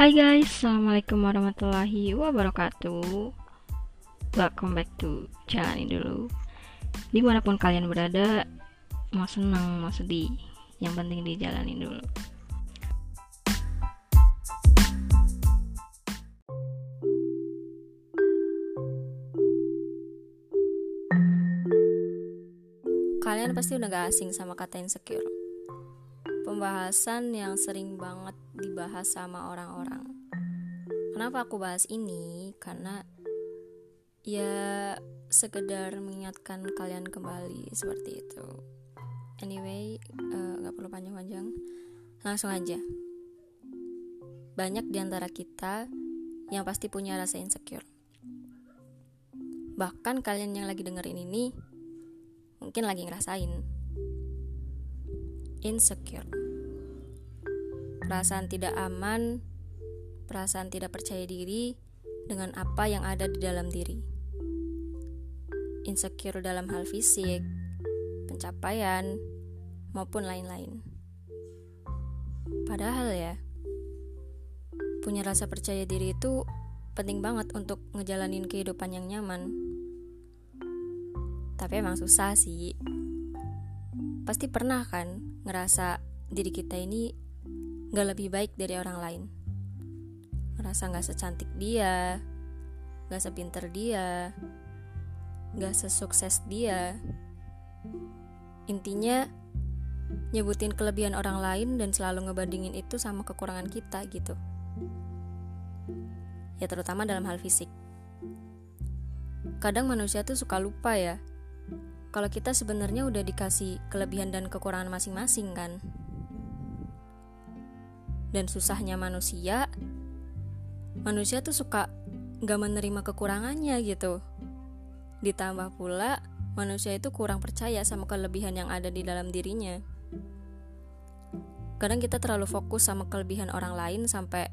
Hai guys, Assalamualaikum warahmatullahi wabarakatuh. Welcome back to Jalanin Dulu. Di mana pun kalian berada Mau senang, mau sedih Yang penting dijalanin dulu. Kalian pasti udah gak asing sama kata insecure. Pembahasan yang sering banget dibahas sama orang-orang. Kenapa aku bahas ini? Karena ya sekedar mengingatkan kalian kembali seperti itu. Anyway, uh, gak perlu panjang-panjang, langsung aja. Banyak di antara kita yang pasti punya rasa insecure. Bahkan kalian yang lagi dengerin ini mungkin lagi ngerasain insecure. Perasaan tidak aman, perasaan tidak percaya diri dengan apa yang ada di dalam diri. Insecure dalam hal fisik, pencapaian, maupun lain-lain. Padahal ya, punya rasa percaya diri itu penting banget untuk ngejalanin kehidupan yang nyaman. Tapi emang susah sih. Pasti pernah kan ngerasa diri kita ini gak lebih baik dari orang lain. Ngerasa gak secantik dia gak sepinter dia gak sesukses dia. Intinya nyebutin kelebihan orang lain dan selalu ngebandingin itu sama kekurangan kita gitu. Ya terutama dalam hal fisik. Kadang manusia tuh suka lupa ya kalau kita sebenarnya udah dikasih kelebihan dan kekurangan masing-masing kan. Dan susahnya manusia, manusia tuh suka gak menerima kekurangannya gitu. Ditambah pula, manusia itu kurang percaya sama kelebihan yang ada di dalam dirinya. Kadang kita terlalu fokus sama kelebihan orang lain sampai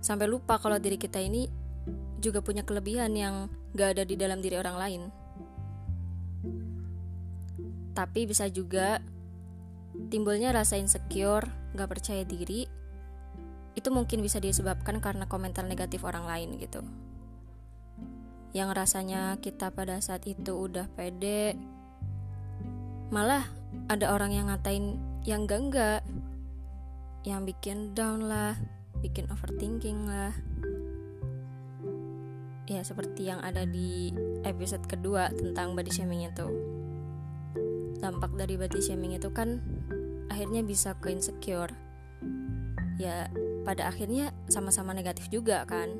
sampai lupa kalau diri kita ini juga punya kelebihan yang gak ada di dalam diri orang lain tapi bisa juga timbulnya rasa insecure, gak percaya diri, itu mungkin bisa disebabkan karena komentar negatif orang lain gitu. Yang rasanya kita pada saat itu udah pede, malah ada orang yang ngatain yang enggak-enggak, yang bikin down lah, bikin overthinking lah. Ya seperti yang ada di episode kedua tentang body shaming itu dampak dari body shaming itu kan akhirnya bisa ke insecure ya pada akhirnya sama-sama negatif juga kan.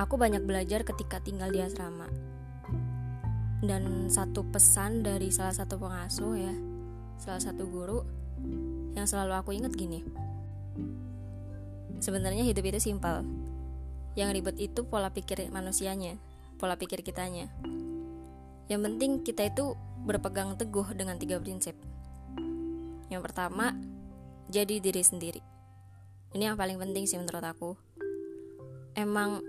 Aku banyak belajar ketika tinggal di asrama. Dan satu pesan dari salah satu pengasuh ya salah satu guru yang selalu aku ingat gini. Sebenarnya hidup itu simpel. Yang ribet itu pola pikir manusianya pola pikir kitanya. Yang penting kita itu berpegang teguh dengan tiga prinsip. Yang pertama, jadi diri sendiri. Ini yang paling penting sih menurut aku. Emang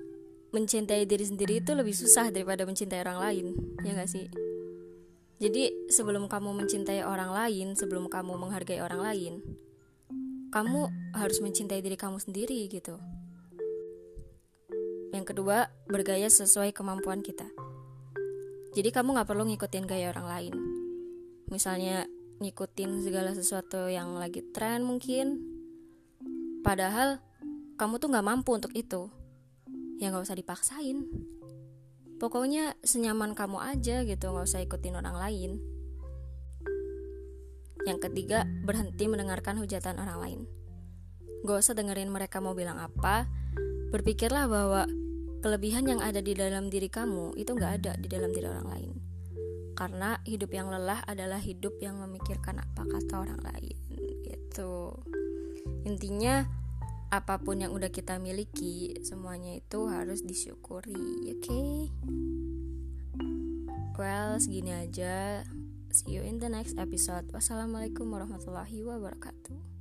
mencintai diri sendiri itu lebih susah daripada mencintai orang lain, ya gak sih? Jadi sebelum kamu mencintai orang lain, sebelum kamu menghargai orang lain, kamu harus mencintai diri kamu sendiri gitu. Yang kedua, bergaya sesuai kemampuan kita. Jadi kamu gak perlu ngikutin gaya orang lain. Misalnya ngikutin segala sesuatu yang lagi tren mungkin. Padahal kamu tuh gak mampu untuk itu. Ya gak usah dipaksain. Pokoknya senyaman kamu aja gitu, gak usah ikutin orang lain. Yang ketiga, berhenti mendengarkan hujatan orang lain. Gak usah dengerin mereka mau bilang apa, berpikirlah bahwa kelebihan yang ada di dalam diri kamu itu nggak ada di dalam diri orang lain karena hidup yang lelah adalah hidup yang memikirkan apa kata orang lain gitu. Intinya apa pun yang udah kita miliki semuanya itu harus disyukuri oke? Okay? well segini aja. See you in the next episode. Wassalamualaikum warahmatullahi wabarakatuh